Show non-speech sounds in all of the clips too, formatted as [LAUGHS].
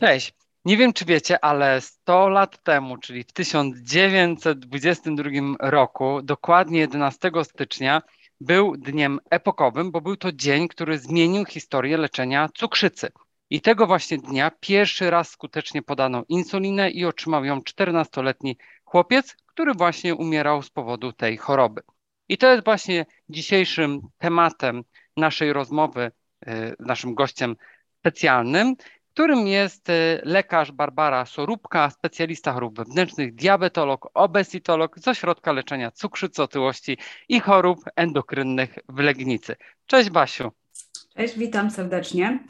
Cześć. Nie wiem, czy wiecie, ale 100 lat temu, czyli w 1922 roku, dokładnie 11 stycznia, był dniem epokowym, bo był to dzień, który zmienił historię leczenia cukrzycy. I tego właśnie dnia pierwszy raz skutecznie podano insulinę i otrzymał ją 14-letni chłopiec, który właśnie umierał z powodu tej choroby. I to jest właśnie dzisiejszym tematem naszej rozmowy, y, naszym gościem specjalnym, którym jest y, lekarz Barbara Sorubka, specjalista chorób wewnętrznych, diabetolog, obesitolog z Ośrodka Leczenia Cukrzycy, Otyłości i Chorób Endokrynnych w Legnicy. Cześć Basiu. Cześć, witam serdecznie.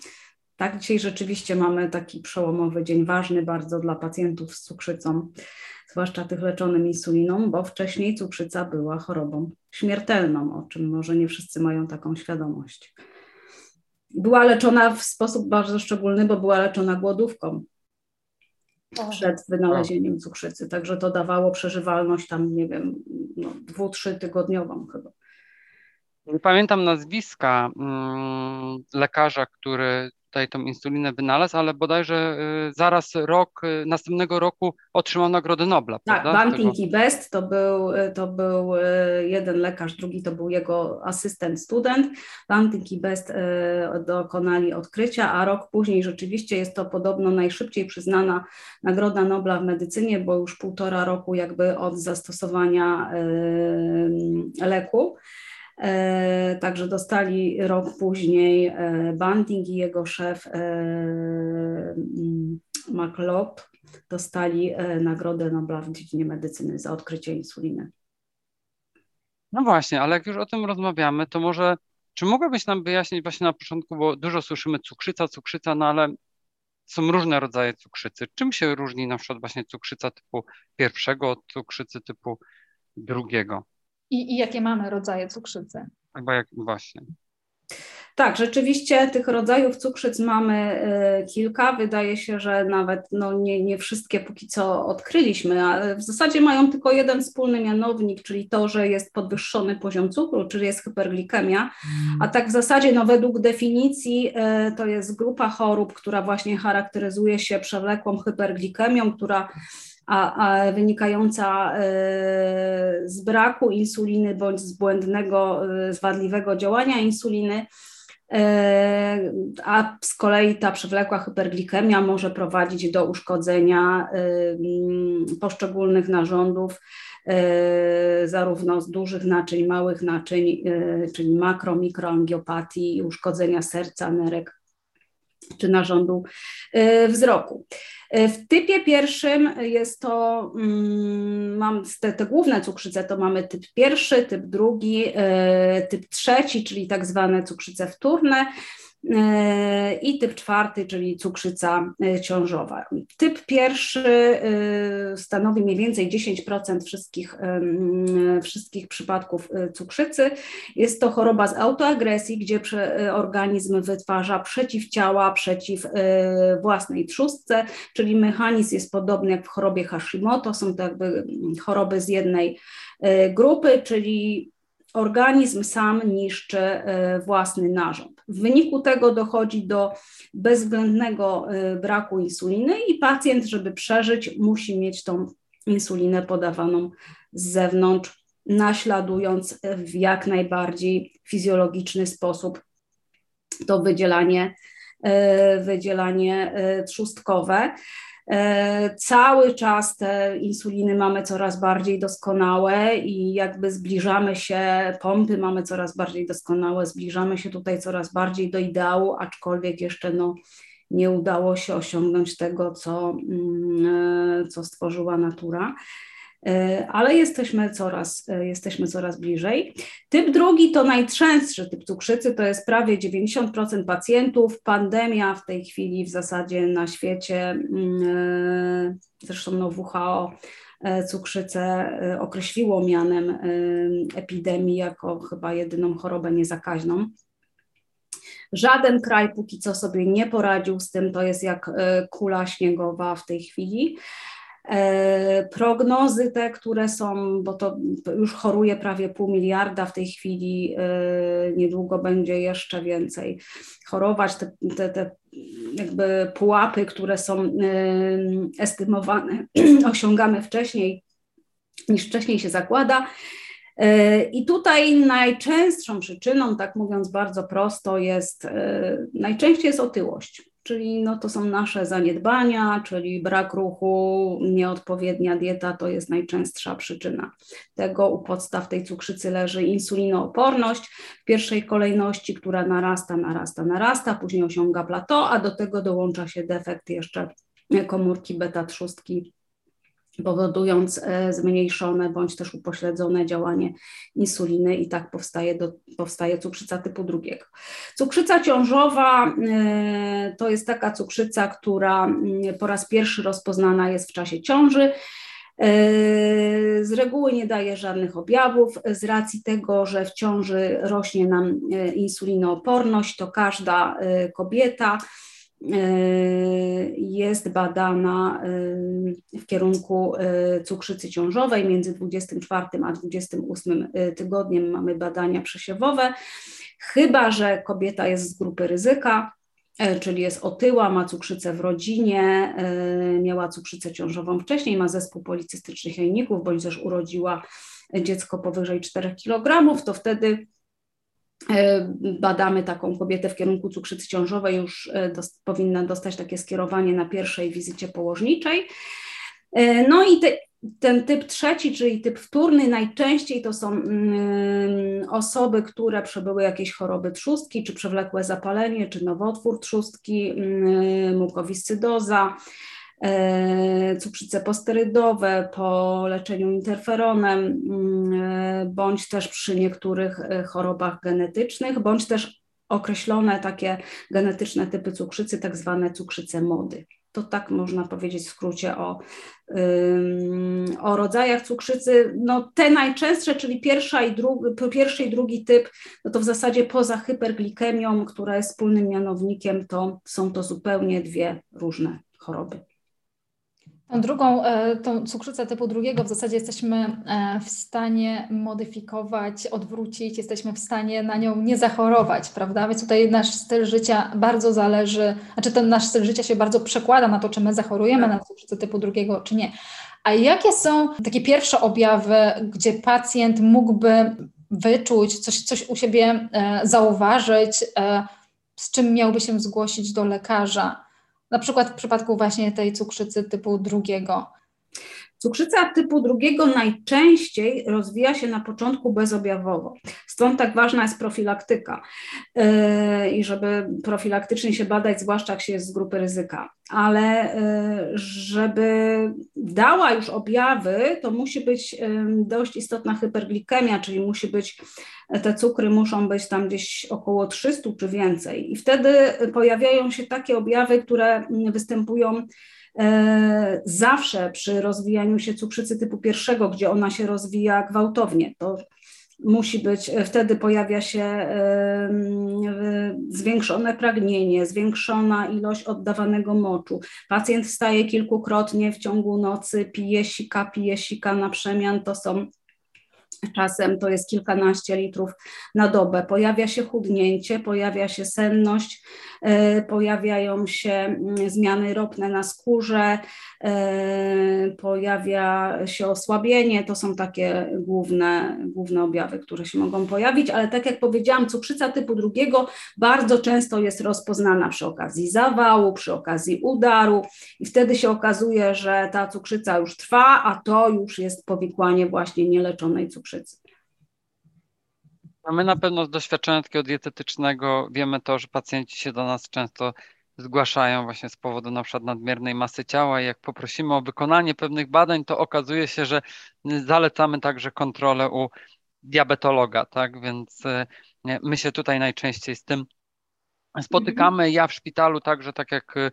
Tak, dzisiaj rzeczywiście mamy taki przełomowy dzień, ważny bardzo dla pacjentów z cukrzycą, zwłaszcza tych leczonym insuliną, bo wcześniej cukrzyca była chorobą śmiertelną, o czym może nie wszyscy mają taką świadomość. Była leczona w sposób bardzo szczególny, bo była leczona głodówką przed wynalezieniem cukrzycy, także to dawało przeżywalność tam, nie wiem, no, dwu, trzy tygodniową chyba. Nie pamiętam nazwiska mm, lekarza, który tutaj tą insulinę wynalazł, ale bodajże y, zaraz rok, y, następnego roku otrzymał Nagrodę Nobla. Tak, Banting i Best to był, y, to był jeden lekarz, drugi to był jego asystent, student. Banting i Best dokonali odkrycia, a rok później rzeczywiście jest to podobno najszybciej przyznana Nagroda Nobla w medycynie, bo już półtora roku jakby od zastosowania leku. E, także dostali rok później e, Banting i jego szef e, McLeod dostali Nagrodę Nobla w dziedzinie medycyny za odkrycie insuliny. No właśnie, ale jak już o tym rozmawiamy, to może czy mogłabyś nam wyjaśnić właśnie na początku, bo dużo słyszymy cukrzyca, cukrzyca, no ale są różne rodzaje cukrzycy. Czym się różni na przykład właśnie cukrzyca typu pierwszego od cukrzycy typu drugiego? I, i jakie mamy rodzaje cukrzycy. Chyba jak właśnie. Tak, rzeczywiście tych rodzajów cukrzyc mamy y, kilka. Wydaje się, że nawet no, nie, nie wszystkie póki co odkryliśmy, ale w zasadzie mają tylko jeden wspólny mianownik, czyli to, że jest podwyższony poziom cukru, czyli jest hyperglikemia. A tak w zasadzie no, według definicji y, to jest grupa chorób, która właśnie charakteryzuje się przewlekłą hyperglikemią, która a, a wynikająca e, z braku insuliny bądź z błędnego, e, z wadliwego działania insuliny, e, a z kolei ta przewlekła hyperglikemia może prowadzić do uszkodzenia poszczególnych narządów, zarówno z dużych naczyń, małych naczyń, czyli makro, mikroangiopatii uszkodzenia serca, nerek czy narządu wzroku. E, w typie pierwszym jest to, mm, mam te, te, główne cukrzyce, to mamy typ pierwszy, typ drugi, e, typ trzeci, czyli tak zwane cukrzyce wtórne. E, i typ czwarty, czyli cukrzyca e, ciążowa. Typ pierwszy e, stanowi mniej więcej 10% wszystkich, wszystkich przypadków cukrzycy. Jest to choroba z autoagresji, gdzie organizm wytwarza przeciwciała przeciw własnej trzustce, czyli mechanizm jest podobny jak w chorobie Hashimoto, są to jakby choroby z jednej grupy, czyli organizm sam niszczy e, własny narząd. W wyniku tego dochodzi do bezwzględnego e, braku insuliny i pacjent, żeby przeżyć, musi mieć tą insulinę podawaną z zewnątrz, naśladując w jak najbardziej fizjologiczny sposób to wydzielanie, e, wydzielanie trzustkowe. E, cały czas te insuliny mamy coraz bardziej doskonałe i jakby zbliżamy się, pompy mamy coraz bardziej doskonałe, zbliżamy się tutaj coraz bardziej do ideału, aczkolwiek jeszcze no, nie udało się osiągnąć tego, co, mm, e, co stworzyła natura. E, ale jesteśmy coraz, e, jesteśmy coraz bliżej. Typ drugi to najczęstszy typ cukrzycy, to jest prawie 90% pacjentów. Pandemia w tej chwili w zasadzie na świecie, mm, e, zresztą no WHO cukrzycę określiło mianem epidemii jako chyba jedyną chorobę niezakaźną. Żaden kraj póki co sobie nie poradził z tym, to jest jak kula śniegowa w tej chwili. E, prognozy te, które są, bo to już choruje prawie pół miliarda w tej chwili, e, niedługo będzie jeszcze więcej chorować. Te, te, te jakby pułapy, które są e, estymowane, [CLEARS THROAT] osiągamy wcześniej niż wcześniej się zakłada. I tutaj najczęstszą przyczyną, tak mówiąc bardzo prosto, jest najczęściej jest otyłość czyli no to są nasze zaniedbania, czyli brak ruchu, nieodpowiednia dieta to jest najczęstsza przyczyna tego. U podstaw tej cukrzycy leży insulinooporność w pierwszej kolejności, która narasta, narasta, narasta, później osiąga plateau, a do tego dołącza się defekt jeszcze komórki beta-trzustki powodując e, zmniejszone bądź też upośledzone działanie insuliny i tak powstaje, do, powstaje cukrzyca typu drugiego. Cukrzyca ciążowa e, to jest taka cukrzyca, która mm, po raz pierwszy rozpoznana jest w czasie ciąży. E, z reguły nie daje żadnych objawów. Z racji tego, że w ciąży rośnie nam insulinooporność, to każda kobieta jest badana y, w kierunku y, cukrzycy ciążowej. Między 24 a 28 y, tygodniem mamy badania przesiewowe, chyba że kobieta jest z grupy ryzyka, czyli jest otyła, ma cukrzycę w rodzinie, miała cukrzycę ciążową wcześniej, ma zespół policystycznych jajników, bądź też urodziła dziecko powyżej 4 kg, to wtedy badamy taką kobietę w kierunku cukrzycy ciążowej, już e, powinna dostać takie skierowanie na pierwszej wizycie położniczej. E, no i te, ten typ trzeci, czyli typ wtórny, najczęściej to są mm, osoby, które przebyły jakieś choroby trzustki, czy przewlekłe zapalenie, czy nowotwór trzustki, mm, mukowiscydoza, E, cukrzyce posterydowe po leczeniu interferonem, mm, e, bądź też przy niektórych e, chorobach genetycznych, bądź też określone takie genetyczne typy cukrzycy, tak zwane cukrzyce mody. To tak można powiedzieć w skrócie o, o rodzajach cukrzycy. No, te najczęstsze, czyli pierwsza i drugi, pierwszy i drugi typ, no to w zasadzie poza hyperglikemią, która jest wspólnym mianownikiem, to są to zupełnie dwie różne choroby. Tą drugą, e, tą cukrzycę typu drugiego w zasadzie jesteśmy e, w stanie modyfikować, odwrócić, jesteśmy w stanie na nią nie zachorować, prawda? Więc tutaj nasz styl życia bardzo zależy, znaczy ten nasz styl życia się bardzo przekłada na to, czy my zachorujemy na cukrzycę typu drugiego, czy nie. A jakie są takie pierwsze objawy, gdzie pacjent mógłby wyczuć, coś, coś u siebie e, zauważyć, z czym miałby się zgłosić do lekarza? Na przykład w przypadku właśnie tej cukrzycy typu drugiego. Cukrzyca typu drugiego najczęściej rozwija się na początku bezobjawowo. Stąd tak ważna jest profilaktyka yy, i żeby profilaktycznie się badać, zwłaszcza jak się jest z grupy ryzyka. Ale yy, żeby dała już objawy, to musi być yy, dość istotna hyperglikemia, czyli musi być, te cukry muszą być tam gdzieś około 300 czy więcej. I wtedy pojawiają się takie objawy, które występują zawsze przy rozwijaniu się cukrzycy typu pierwszego, gdzie ona się rozwija gwałtownie, to musi być, e, wtedy pojawia się e, zwiększone pragnienie, zwiększona ilość oddawanego moczu. Pacjent wstaje kilkukrotnie w ciągu nocy, pije sika, pije sika na przemian, to są czasem to jest kilkanaście litrów na dobę. Pojawia się chudnięcie, pojawia się senność, pojawiają się mm, zmiany ropne na skórze, e, pojawia się osłabienie. To są takie główne, główne objawy, które się mogą pojawić, ale tak jak powiedziałam, cukrzyca typu drugiego bardzo często jest rozpoznana przy okazji zawału, przy okazji udaru i wtedy się okazuje, że ta cukrzyca już trwa, a to już jest powikłanie właśnie nieleczonej cukrzycy my na pewno z doświadczenia takiego dietetycznego wiemy to, że pacjenci się do nas często zgłaszają właśnie z powodu na przykład nadmiernej masy ciała i jak poprosimy o wykonanie pewnych badań, to okazuje się, że zalecamy także kontrolę u diabetologa, tak? Więc e, my się tutaj najczęściej z tym spotykamy. Ja w szpitalu także, tak jak e,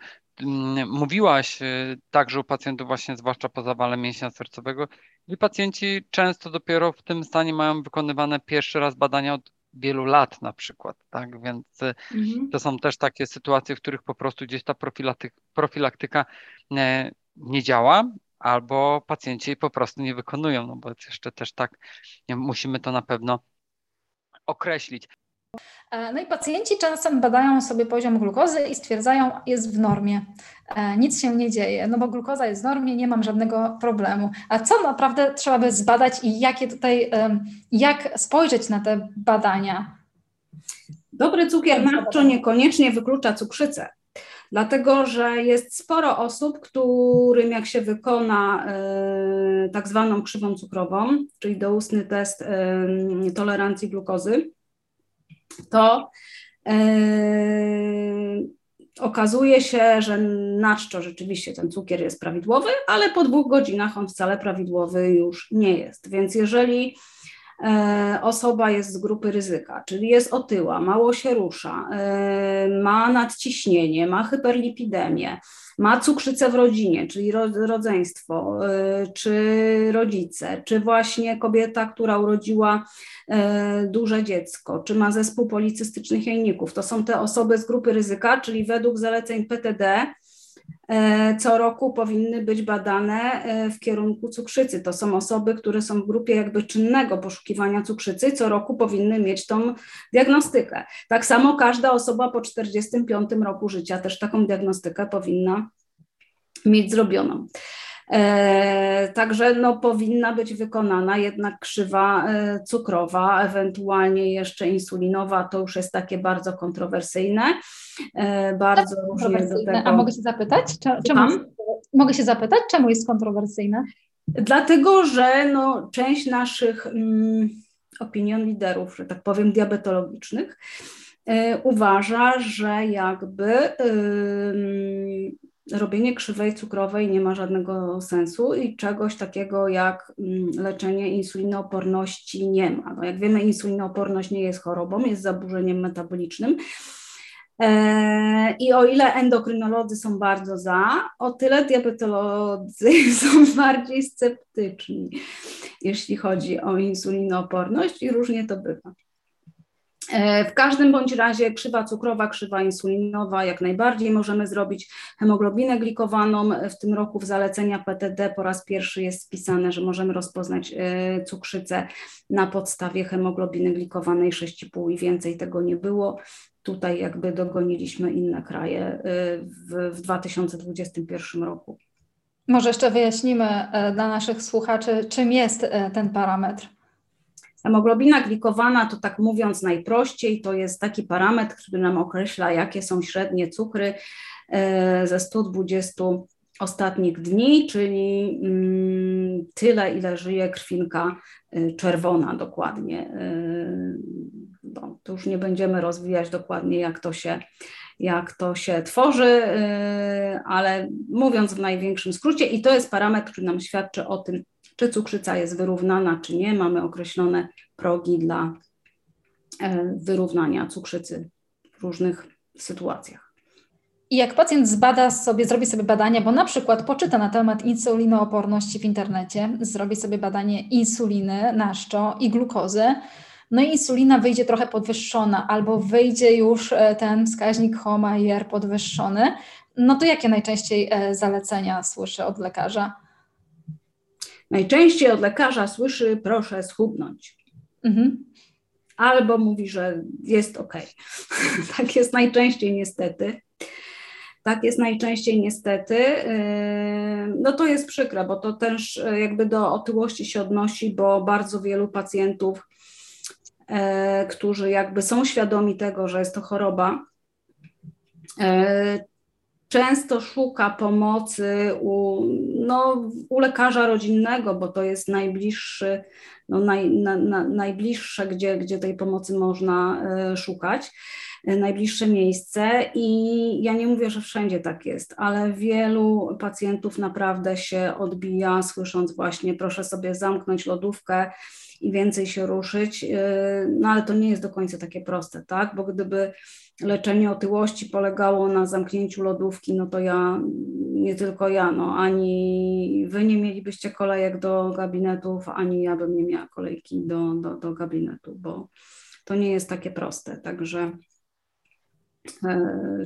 mówiłaś, e, także u pacjentów właśnie, zwłaszcza po zawale mięśnia sercowego, i pacjenci często dopiero w tym stanie mają wykonywane pierwszy raz badania od wielu lat na przykład, tak? Więc y, mhm. to są też takie sytuacje, w których po prostu gdzieś ta profilaktyka, nie, nie działa, albo pacjenci po prostu nie wykonują, no bo jeszcze też tak musimy to na pewno określić. E, no i pacjenci czasem badają sobie poziom glukozy i stwierdzają, jest w normie, e, nic się nie dzieje, no bo glukoza jest w normie, nie mam żadnego problemu. A co naprawdę trzeba by zbadać i jakie tutaj, jak spojrzeć na te badania? Dobry cukier naczczo niekoniecznie wyklucza cukrzycę. Dlatego, że jest sporo osób, którym jak się wykona y, tak zwaną krzywą cukrową, czyli doustny test tolerancji glukozy, to y, okazuje się, że na czczo rzeczywiście ten cukier jest prawidłowy, ale po dwóch godzinach on wcale prawidłowy już nie jest. Więc jeżeli E, osoba jest z grupy ryzyka, czyli jest otyła, mało się rusza, e, ma nadciśnienie, ma hyperlipidemię, ma cukrzycę w rodzinie, czyli rodzeństwo, e, czy rodzice, czy właśnie kobieta, która urodziła duże dziecko, czy ma zespół policystycznych jajników. To są te osoby z grupy ryzyka, czyli według zaleceń PTD co roku powinny być badane e, w kierunku cukrzycy. To są osoby, które są w grupie jakby czynnego poszukiwania cukrzycy, co roku powinny mieć tą diagnostykę. Tak samo każda osoba po 45 roku życia też taką diagnostykę powinna mieć zrobioną. E, także no, powinna być wykonana jednak krzywa e, cukrowa, ewentualnie jeszcze insulinowa, to już jest takie bardzo kontrowersyjne. E, bardzo różnie do tego. A mogę się zapytać? Czemu, mogę się zapytać, czemu jest kontrowersyjne? Dlatego, że no, część naszych mm, opinion liderów, że tak powiem, diabetologicznych, uważa, że jakby robienie krzywej cukrowej nie ma żadnego sensu i czegoś takiego jak mm, leczenie insulinooporności nie ma. No jak wiemy, insulinooporność nie jest chorobą, jest zaburzeniem metabolicznym. E, I o ile endokrynolodzy są bardzo za, o tyle diabetolodzy [LAUGHS] są bardziej sceptyczni, jeśli chodzi o insulinooporność i różnie to bywa. E, w każdym bądź razie krzywa cukrowa, krzywa insulinowa, jak najbardziej możemy zrobić hemoglobinę glikowaną. W tym roku w zalecenia PTD po raz pierwszy jest wpisane, że możemy rozpoznać e, cukrzycę na podstawie hemoglobiny glikowanej 6,5 i więcej tego nie było. Tutaj jakby dogoniliśmy inne kraje e, w, w 2021 roku. Może jeszcze wyjaśnimy dla naszych słuchaczy, czym jest ten parametr. Hemoglobina glikowana to tak mówiąc najprościej, to jest taki parametr, który nam określa, jakie są średnie cukry e, ze 120 ostatnich dni, czyli mm, tyle, ile żyje krwinka e, czerwona dokładnie. E, no, już nie będziemy rozwijać dokładnie, jak to się, jak to się tworzy, ale mówiąc w największym skrócie, i to jest parametr, który nam świadczy o tym, czy cukrzyca jest wyrównana, czy nie. Mamy określone progi dla e, wyrównania cukrzycy w różnych sytuacjach. I jak pacjent zbada sobie, zrobi sobie badania, bo na przykład poczyta na temat insulinooporności w internecie, zrobi sobie badanie insuliny, naszczo i glukozy, no i insulina wyjdzie trochę podwyższona, albo wyjdzie już e, ten wskaźnik HOMA-IR podwyższony, no to jakie najczęściej e, zalecenia słyszy od lekarza? Najczęściej od lekarza słyszy, proszę schudnąć. Mhm. Albo mówi, że jest ok. [LAUGHS] tak jest najczęściej niestety. Tak jest najczęściej niestety. Yy, no to jest przykre, bo to też yy, jakby do otyłości się odnosi, bo bardzo wielu pacjentów, yy, którzy jakby są świadomi tego, że jest to choroba, często szuka pomocy u, no, u lekarza rodzinnego, bo to jest najbliższy, no, naj, na, na, najbliższe, gdzie, gdzie tej pomocy można y, szukać, y, najbliższe miejsce. I ja nie mówię, że wszędzie tak jest, ale wielu pacjentów naprawdę się odbija, słysząc właśnie, proszę sobie zamknąć lodówkę i więcej się ruszyć. Y, no ale to nie jest do końca takie proste, tak? Bo gdyby leczenie otyłości polegało na zamknięciu lodówki, no to ja, nie tylko ja, no ani wy nie mielibyście kolejek do gabinetów, ani ja bym nie miała kolejki do, do, do gabinetu, bo to nie jest takie proste. Także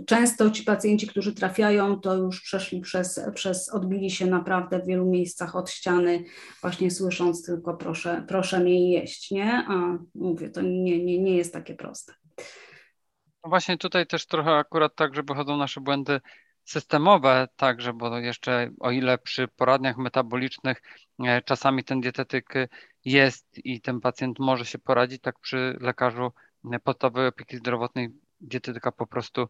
Często ci pacjenci, którzy trafiają, to już przeszli przez, przez, odbili się naprawdę w wielu miejscach od ściany, właśnie słysząc tylko proszę, proszę mnie jeść, nie? A mówię, to nie, nie, nie jest takie proste. No właśnie tutaj też trochę akurat tak, że wychodzą nasze błędy systemowe także, bo jeszcze o ile przy poradniach metabolicznych e, czasami ten dietetyk jest i ten pacjent może się poradzić, tak przy lekarzu e, podstawowej opieki zdrowotnej dietetyka po prostu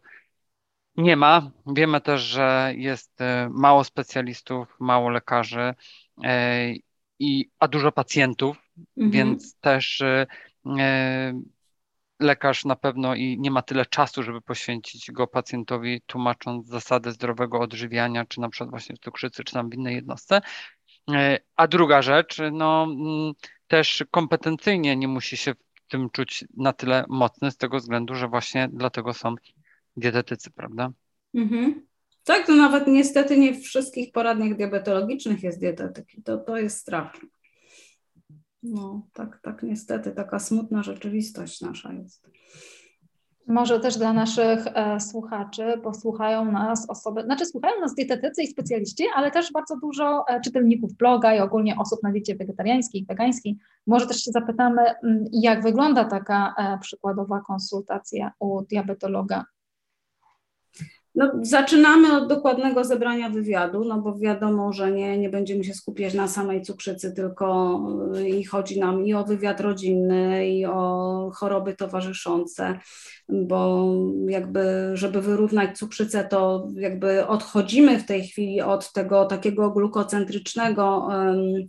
nie ma. Wiemy też, że jest e, mało specjalistów, mało lekarzy, i, a dużo pacjentów, mhm. więc też lekarz na pewno i nie ma tyle czasu, żeby poświęcić go pacjentowi, tłumacząc zasady zdrowego odżywiania, czy na przykład właśnie w cukrzycy, czy tam w innej jednostce. E, a druga rzecz, no mm, też kompetencyjnie nie musi się w tym czuć na tyle mocny z tego względu, że właśnie dlatego są dietetycy, prawda? Mhm. Tak, to nawet niestety nie w wszystkich poradniach diabetologicznych jest dietetyk i to, to jest straszne. No, tak, tak, niestety, taka smutna rzeczywistość nasza jest. Może też dla naszych e, słuchaczy, bo słuchają nas osoby, znaczy słuchają nas dietetycy i specjaliści, ale też bardzo dużo e, czytelników bloga i ogólnie osób na diecie wegetariańskiej, wegańskiej. Może też się zapytamy, mm, jak wygląda taka e, przykładowa konsultacja u diabetologa no, zaczynamy od dokładnego zebrania wywiadu, no bo wiadomo, że nie, nie będziemy się skupiać na samej cukrzycy, tylko y, i chodzi nam i o wywiad rodzinny, i o choroby towarzyszące, bo jakby, żeby wyrównać cukrzycę, to jakby odchodzimy w tej chwili od tego takiego glukocentrycznego. Um,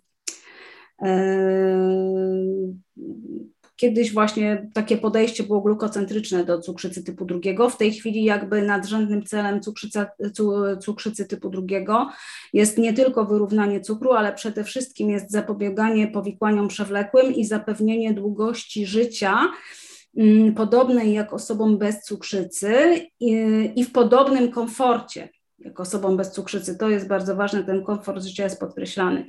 Kiedyś właśnie takie podejście było glukocentryczne do cukrzycy typu drugiego. W tej chwili jakby nadrzędnym celem cukrzyca, cukrzycy typu drugiego jest nie tylko wyrównanie cukru, ale przede wszystkim jest zapobieganie powikłaniom przewlekłym i zapewnienie długości życia mm, podobnej jak osobom bez cukrzycy i, w podobnym komforcie osobom bez cukrzycy. To jest bardzo ważne, ten komfort życia jest podkreślany.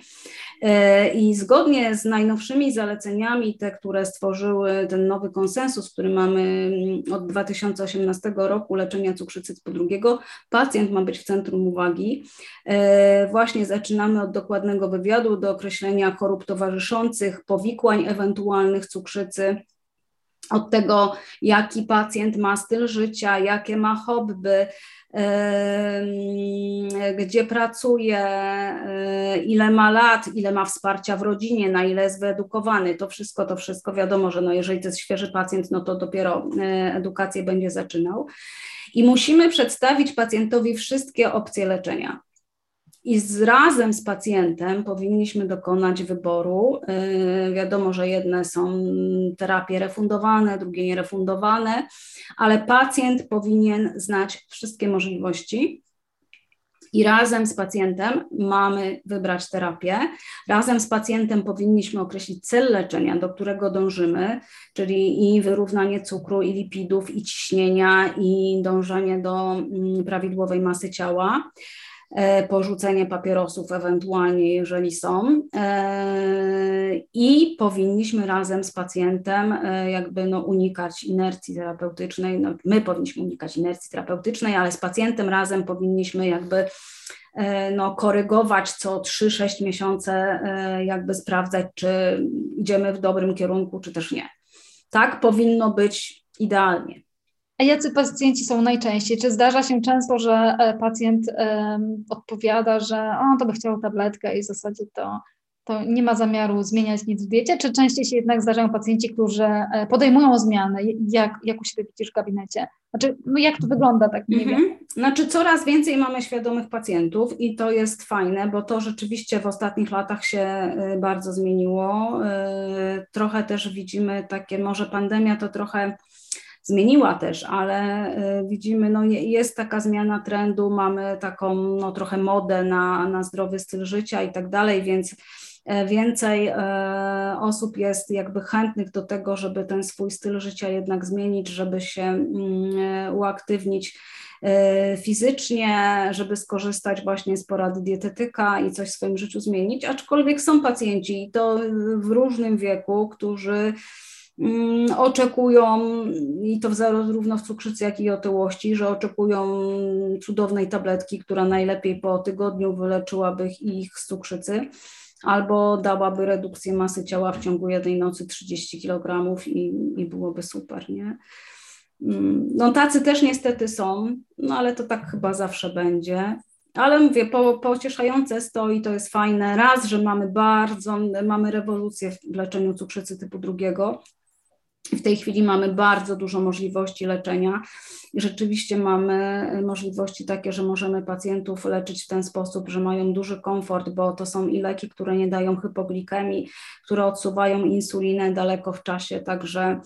E, I zgodnie z najnowszymi zaleceniami, te, które stworzyły ten nowy konsensus, który mamy mm, od 2018 roku leczenia cukrzycy typu drugiego, pacjent ma być w centrum uwagi. E, właśnie zaczynamy od dokładnego wywiadu do określenia chorób towarzyszących, powikłań ewentualnych cukrzycy od tego, jaki pacjent ma styl życia, jakie ma hobby, gdzie pracuje, e, ile ma lat, ile ma wsparcia w rodzinie, na ile jest wyedukowany. To wszystko, to wszystko wiadomo, że no jeżeli to jest świeży pacjent, no to dopiero e, edukację będzie zaczynał. I musimy przedstawić pacjentowi wszystkie opcje leczenia i z, razem z pacjentem powinniśmy dokonać wyboru. Yy, wiadomo, że jedne są terapie refundowane, drugie nierefundowane, ale pacjent powinien znać wszystkie możliwości. I razem z pacjentem mamy wybrać terapię. Razem z pacjentem powinniśmy określić cel leczenia, do którego dążymy, czyli i wyrównanie cukru, i lipidów, i ciśnienia, i dążenie do mm, prawidłowej masy ciała. E, porzucenie papierosów ewentualnie, jeżeli są. E, I powinniśmy razem z pacjentem e, jakby no unikać inercji terapeutycznej, no my powinniśmy unikać inercji terapeutycznej, ale z pacjentem razem powinniśmy jakby no, korygować co 3-6 miesiące, jakby sprawdzać, czy idziemy w dobrym kierunku, czy też nie. Tak powinno być idealnie. A jacy pacjenci są najczęściej? Czy zdarza się często, że e, pacjent um, odpowiada, że o, to by chciał tabletkę i w zasadzie to, to nie ma zamiaru zmieniać nic w diecie? Czy częściej się jednak zdarzają pacjenci, którzy e, podejmują zmiany? Jak, jak u siebie widzisz w gabinecie? Znaczy, no jak to wygląda tak nie wiem? Mhm. Znaczy coraz więcej mamy świadomych pacjentów i to jest fajne, bo to rzeczywiście w ostatnich latach się e, bardzo zmieniło. Trochę też widzimy takie, może pandemia to trochę zmieniła też, ale y, widzimy, no jest taka zmiana trendu, mamy taką no, trochę modę na, na zdrowy styl życia i tak dalej, więc e, więcej e, osób jest jakby chętnych do tego, żeby ten swój styl życia jednak zmienić, żeby się mm, uaktywnić fizycznie, żeby skorzystać właśnie z porady dietetyka i coś w swoim życiu zmienić, aczkolwiek są pacjenci i to w różnym wieku, którzy oczekują, i to zarówno w cukrzycy, jak i otyłości, że oczekują cudownej tabletki, która najlepiej po tygodniu wyleczyłaby ich z cukrzycy, albo dałaby redukcję masy ciała w ciągu jednej nocy 30 kg i, i byłoby super, nie? Mm, no tacy też niestety są, no ale to tak chyba zawsze będzie. Ale mówię, po, pocieszające stoi, to jest fajne. Raz, że mamy bardzo, mamy rewolucję w leczeniu cukrzycy typu drugiego, w tej chwili mamy bardzo dużo możliwości leczenia rzeczywiście mamy możliwości takie, że możemy pacjentów leczyć w ten sposób, że mają duży komfort, bo to są i leki, które nie dają hypoglikemii, które odsuwają insulinę daleko w czasie, także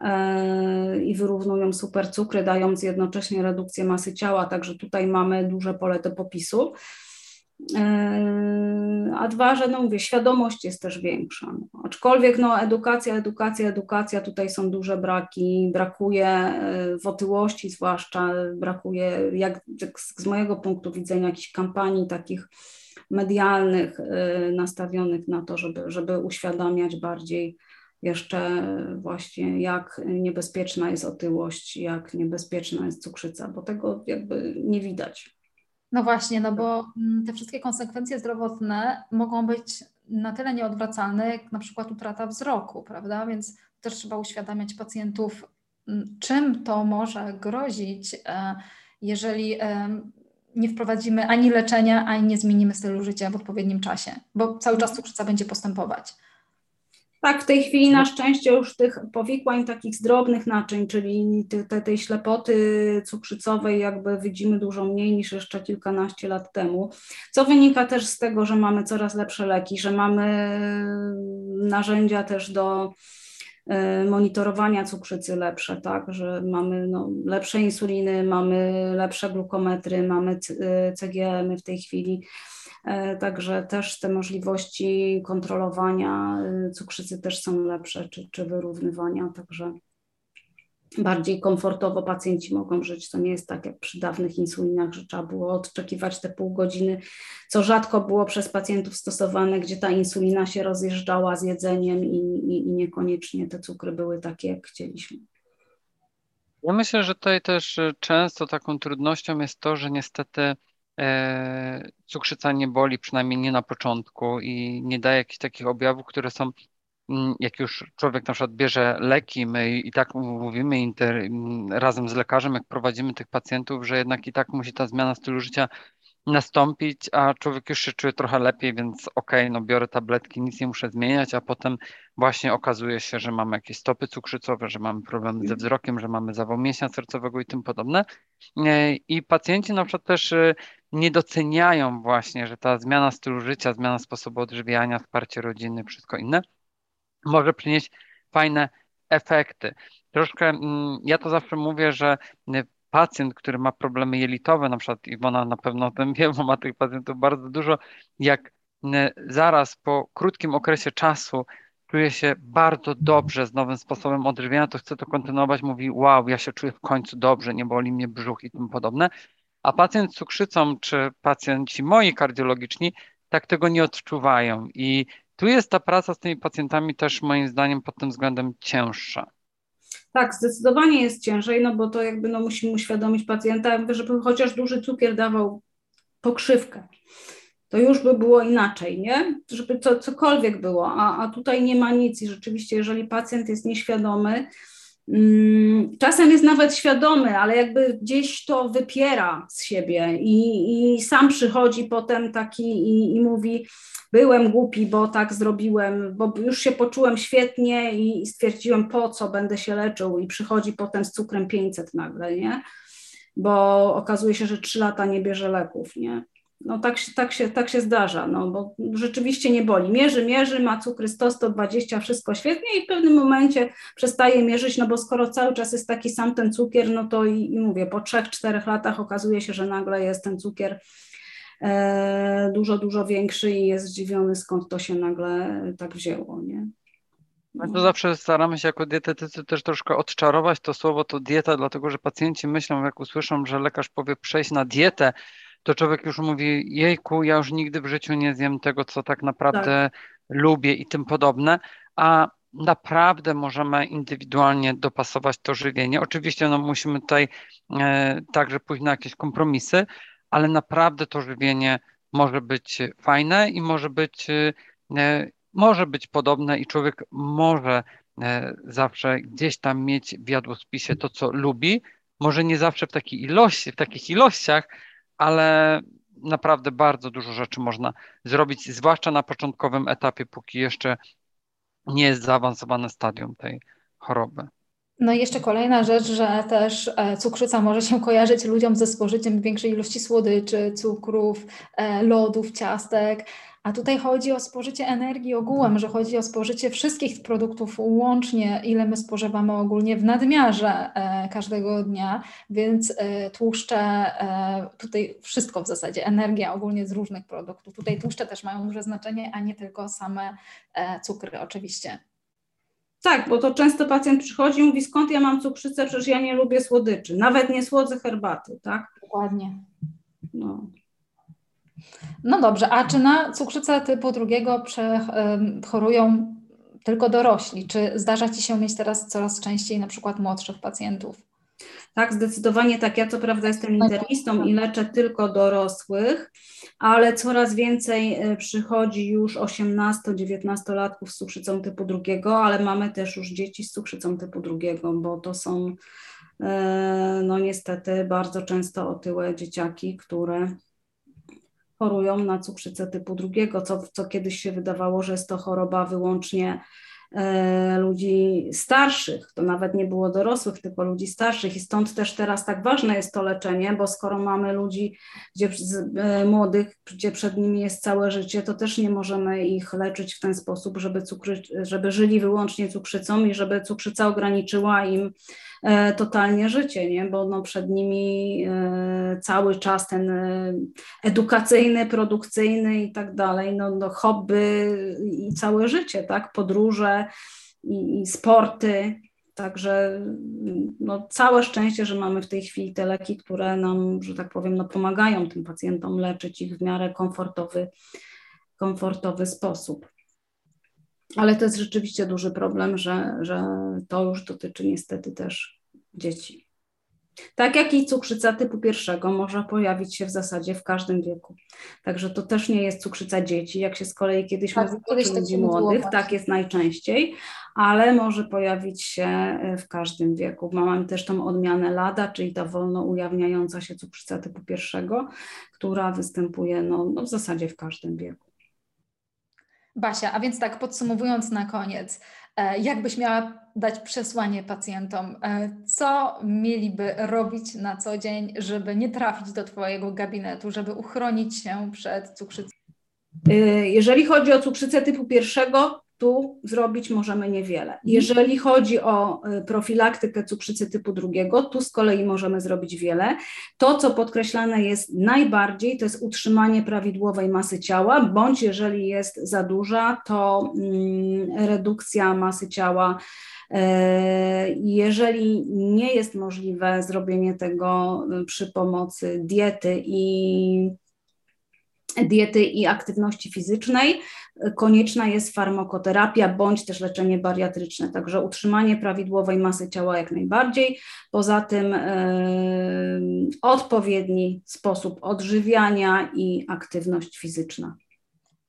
e, i wyrównują supercukry, dając jednocześnie redukcję masy ciała, także tutaj mamy duże pole do popisu. Yy, a dwa, że no mówię, świadomość jest też większa. No. Aczkolwiek no, edukacja, edukacja, edukacja, tutaj są duże braki, brakuje yy, w otyłości zwłaszcza, brakuje jak z mojego punktu widzenia jakichś kampanii takich medialnych yy, nastawionych na to, żeby, żeby uświadamiać bardziej jeszcze właśnie jak niebezpieczna jest otyłość, jak niebezpieczna jest cukrzyca, bo tego jakby nie widać. No właśnie, no bo mm, te wszystkie konsekwencje zdrowotne mogą być na tyle nieodwracalne, jak na przykład utrata wzroku, prawda? Więc też trzeba uświadamiać pacjentów, mm, czym to może grozić, e, jeżeli nie wprowadzimy ani leczenia, ani nie zmienimy stylu życia w odpowiednim czasie, bo cały czas cukrzyca będzie postępować. Tak, w tej chwili na szczęście już tych powikłań takich z drobnych naczyń, czyli te, tej ślepoty cukrzycowej jakby widzimy dużo mniej niż jeszcze kilkanaście lat temu, co wynika też z tego, że mamy coraz lepsze leki, że mamy narzędzia też do e, monitorowania cukrzycy lepsze, tak, że mamy no, lepsze insuliny, mamy lepsze glukometry, mamy CGM w tej chwili, także też te możliwości kontrolowania y, cukrzycy też są lepsze, czy, czy wyrównywania, także bardziej komfortowo pacjenci mogą żyć. To nie jest tak jak przy dawnych insulinach, że trzeba było odczekiwać te pół godziny, co rzadko było przez pacjentów stosowane, gdzie ta insulina się rozjeżdżała z jedzeniem i, i, i niekoniecznie te cukry były takie, jak chcieliśmy. Ja myślę, że tutaj też y, często taką trudnością jest to, że niestety E, cukrzyca nie boli, przynajmniej nie na początku i nie daje jakichś takich objawów, które są, mm, jak już człowiek na przykład bierze leki, my i tak mówimy inter, mm, razem z lekarzem, jak prowadzimy tych pacjentów, że jednak i tak musi ta zmiana stylu życia nastąpić, a człowiek już się czuje trochę lepiej, więc okej, okay, no biorę tabletki, nic nie muszę zmieniać, a potem właśnie okazuje się, że mamy jakieś stopy cukrzycowe, że mamy problemy ze wzrokiem, że mamy zawał mięśnia sercowego i tym podobne. E, I pacjenci na przykład też e, nie doceniają właśnie, że ta zmiana stylu życia, zmiana sposobu odżywiania, wsparcie rodziny, wszystko inne może przynieść fajne efekty. Troszkę, mm, ja to zawsze mówię, że pacjent, który ma problemy jelitowe, na przykład Iwona na pewno o tym [LAUGHS] wie, bo ma tych pacjentów bardzo dużo, jak zaraz po krótkim okresie czasu czuje się bardzo dobrze z nowym sposobem odżywiania, to chce to kontynuować, mówi wow, ja się czuję w końcu dobrze, nie boli mnie brzuch i tym podobne. A pacjent z cukrzycą, czy pacjenci moi kardiologiczni, tak tego nie odczuwają. I tu jest ta praca z tymi pacjentami też moim zdaniem pod tym względem cięższa. Tak, zdecydowanie jest ciężej, no bo to jakby no musimy uświadomić pacjenta, żeby chociaż duży cukier dawał pokrzywkę. To już by było inaczej, nie? Żeby to cokolwiek było, a, a tutaj nie ma nic i rzeczywiście, jeżeli pacjent jest nieświadomy, czasem jest nawet świadomy, ale jakby gdzieś to wypiera z siebie i, i sam przychodzi potem taki i, i mówi, byłem głupi, bo tak zrobiłem, bo już się poczułem świetnie i stwierdziłem, po co będę się leczył i przychodzi potem z cukrem 500 nagle, nie? Bo okazuje się, że 3 lata nie bierze leków, nie? No tak, tak, się, tak się zdarza, no bo rzeczywiście nie boli. Mierzy, mierzy, ma cukry 100, 120, wszystko świetnie i w pewnym momencie przestaje mierzyć, no bo skoro cały czas jest taki sam ten cukier, no to i, i mówię, po 3-4 latach okazuje się, że nagle jest ten cukier E, dużo, dużo większy i jest zdziwiony, skąd to się nagle tak wzięło, nie? My to zawsze staramy się jako dietetycy też troszkę odczarować to słowo, to dieta, dlatego że pacjenci myślą, jak usłyszą, że lekarz powie przejść na dietę, to człowiek już mówi, jejku, ja już nigdy w życiu nie zjem tego, co tak naprawdę tak. lubię i tym podobne, a naprawdę możemy indywidualnie dopasować to żywienie. Oczywiście no, musimy tutaj e, także pójść na jakieś kompromisy, ale naprawdę to żywienie może być fajne i może być, e, może być podobne i człowiek może e, zawsze gdzieś tam mieć w jadłospisie to, co lubi. Może nie zawsze w takiej ilości, w takich ilościach, ale naprawdę bardzo dużo rzeczy można zrobić, zwłaszcza na początkowym etapie, póki jeszcze nie jest zaawansowane stadium tej choroby. No i jeszcze kolejna rzecz, że też e, cukrzyca może się kojarzyć ludziom ze spożyciem większej ilości słodyczy, cukrów, e, lodów, ciastek, a tutaj chodzi o spożycie energii ogółem, że chodzi o spożycie wszystkich produktów łącznie, ile my spożywamy ogólnie w nadmiarze e, każdego dnia, więc tłuszcze, tutaj wszystko w zasadzie, energia ogólnie z różnych produktów. Tutaj tłuszcze też mają duże znaczenie, a nie tylko same cukry oczywiście. Tak, bo to często pacjent przychodzi i mówi, skąd ja mam cukrzycę, przecież ja nie lubię słodyczy, nawet nie słodzę herbaty, tak? Dokładnie. No. No dobrze, a czy na cukrzycę typu drugiego chorują tylko dorośli? Czy zdarza Ci się mieć teraz coraz częściej na przykład młodszych pacjentów? Tak, zdecydowanie tak. Ja co prawda jestem internistą i leczę tylko dorosłych, ale coraz więcej e, przychodzi już 18-19-latków z cukrzycą typu drugiego, ale mamy też już dzieci z cukrzycą typu drugiego, bo to są e, no niestety bardzo często otyłe dzieciaki, które chorują na cukrzycę typu drugiego, co, co kiedyś się wydawało, że jest to choroba wyłącznie ludzi starszych, to nawet nie było dorosłych, tylko ludzi starszych i stąd też teraz tak ważne jest to leczenie, bo skoro mamy ludzi gdzie, e, młodych, gdzie przed nimi jest całe życie, to też nie możemy ich leczyć w ten sposób, żeby, cukry, żeby żyli wyłącznie cukrzycą i żeby cukrzyca ograniczyła im E, totalnie życie, nie? bo no przed nimi e, cały czas ten e, edukacyjny, produkcyjny i tak dalej, no, no hobby i całe życie, tak? podróże i, i sporty. Także no, całe szczęście, że mamy w tej chwili te leki, które nam, że tak powiem, no, pomagają tym pacjentom leczyć ich w miarę komfortowy, komfortowy sposób. Ale to jest rzeczywiście duży problem, że, że to już dotyczy niestety też dzieci. Tak jak i cukrzyca typu pierwszego może pojawić się w zasadzie w każdym wieku. Także to też nie jest cukrzyca dzieci, jak się z kolei kiedyś tak, mówiło ludzi młodych, tak jest najczęściej, ale może pojawić się e, w każdym wieku. Mamy też tą odmianę LADA, czyli ta wolno ujawniająca się cukrzyca typu pierwszego, która występuje no, no w zasadzie w każdym wieku. Basia, a więc tak podsumowując na koniec, e, jakbyś miała dać przesłanie pacjentom, e, co mieliby robić na co dzień, żeby nie trafić do Twojego gabinetu, żeby uchronić się przed cukrzycą? E, jeżeli chodzi o cukrzycę typu pierwszego, tu zrobić możemy niewiele. Mhm. Jeżeli chodzi o y, profilaktykę cukrzycy typu drugiego, tu z kolei możemy zrobić wiele. To, co podkreślane jest najbardziej, to jest utrzymanie prawidłowej masy ciała, bądź jeżeli jest za duża, to mm, redukcja masy ciała. E, jeżeli nie jest możliwe zrobienie tego y, przy pomocy diety i diety i aktywności fizycznej, konieczna jest farmakoterapia bądź też leczenie bariatryczne, także utrzymanie prawidłowej masy ciała jak najbardziej. Poza tym yy, odpowiedni sposób odżywiania i aktywność fizyczna.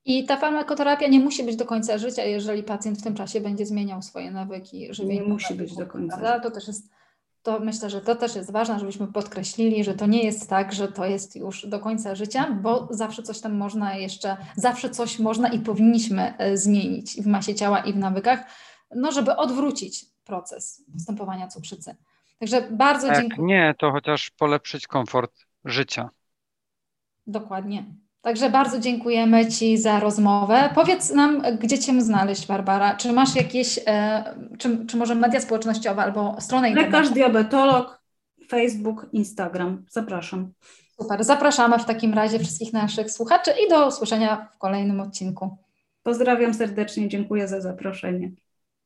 I ta farmakoterapia nie musi być do końca życia, jeżeli pacjent w tym czasie będzie zmieniał swoje nawyki żywieniowe. Nie musi być do końca życia. To też jest to myślę, że to też jest ważne, żebyśmy podkreślili, że to nie jest tak, że to jest już do końca życia, bo zawsze coś tam można jeszcze, zawsze coś można i powinniśmy e, zmienić w masie ciała i w nawykach, no żeby odwrócić proces występowania cukrzycy. Także bardzo Jak dziękuję. nie, to chociaż polepszyć komfort życia. Dokładnie. Także bardzo dziękujemy Ci za rozmowę. Powiedz nam, gdzie Cię znaleźć, Barbara. Czy masz jakieś, e, czy, czy może media społecznościowe albo stronę internetową? Lekarz diabetolog, Facebook, Instagram. Zapraszam. Super. Zapraszamy w takim razie wszystkich naszych słuchaczy i do usłyszenia w kolejnym odcinku. Pozdrawiam serdecznie, dziękuję za zaproszenie.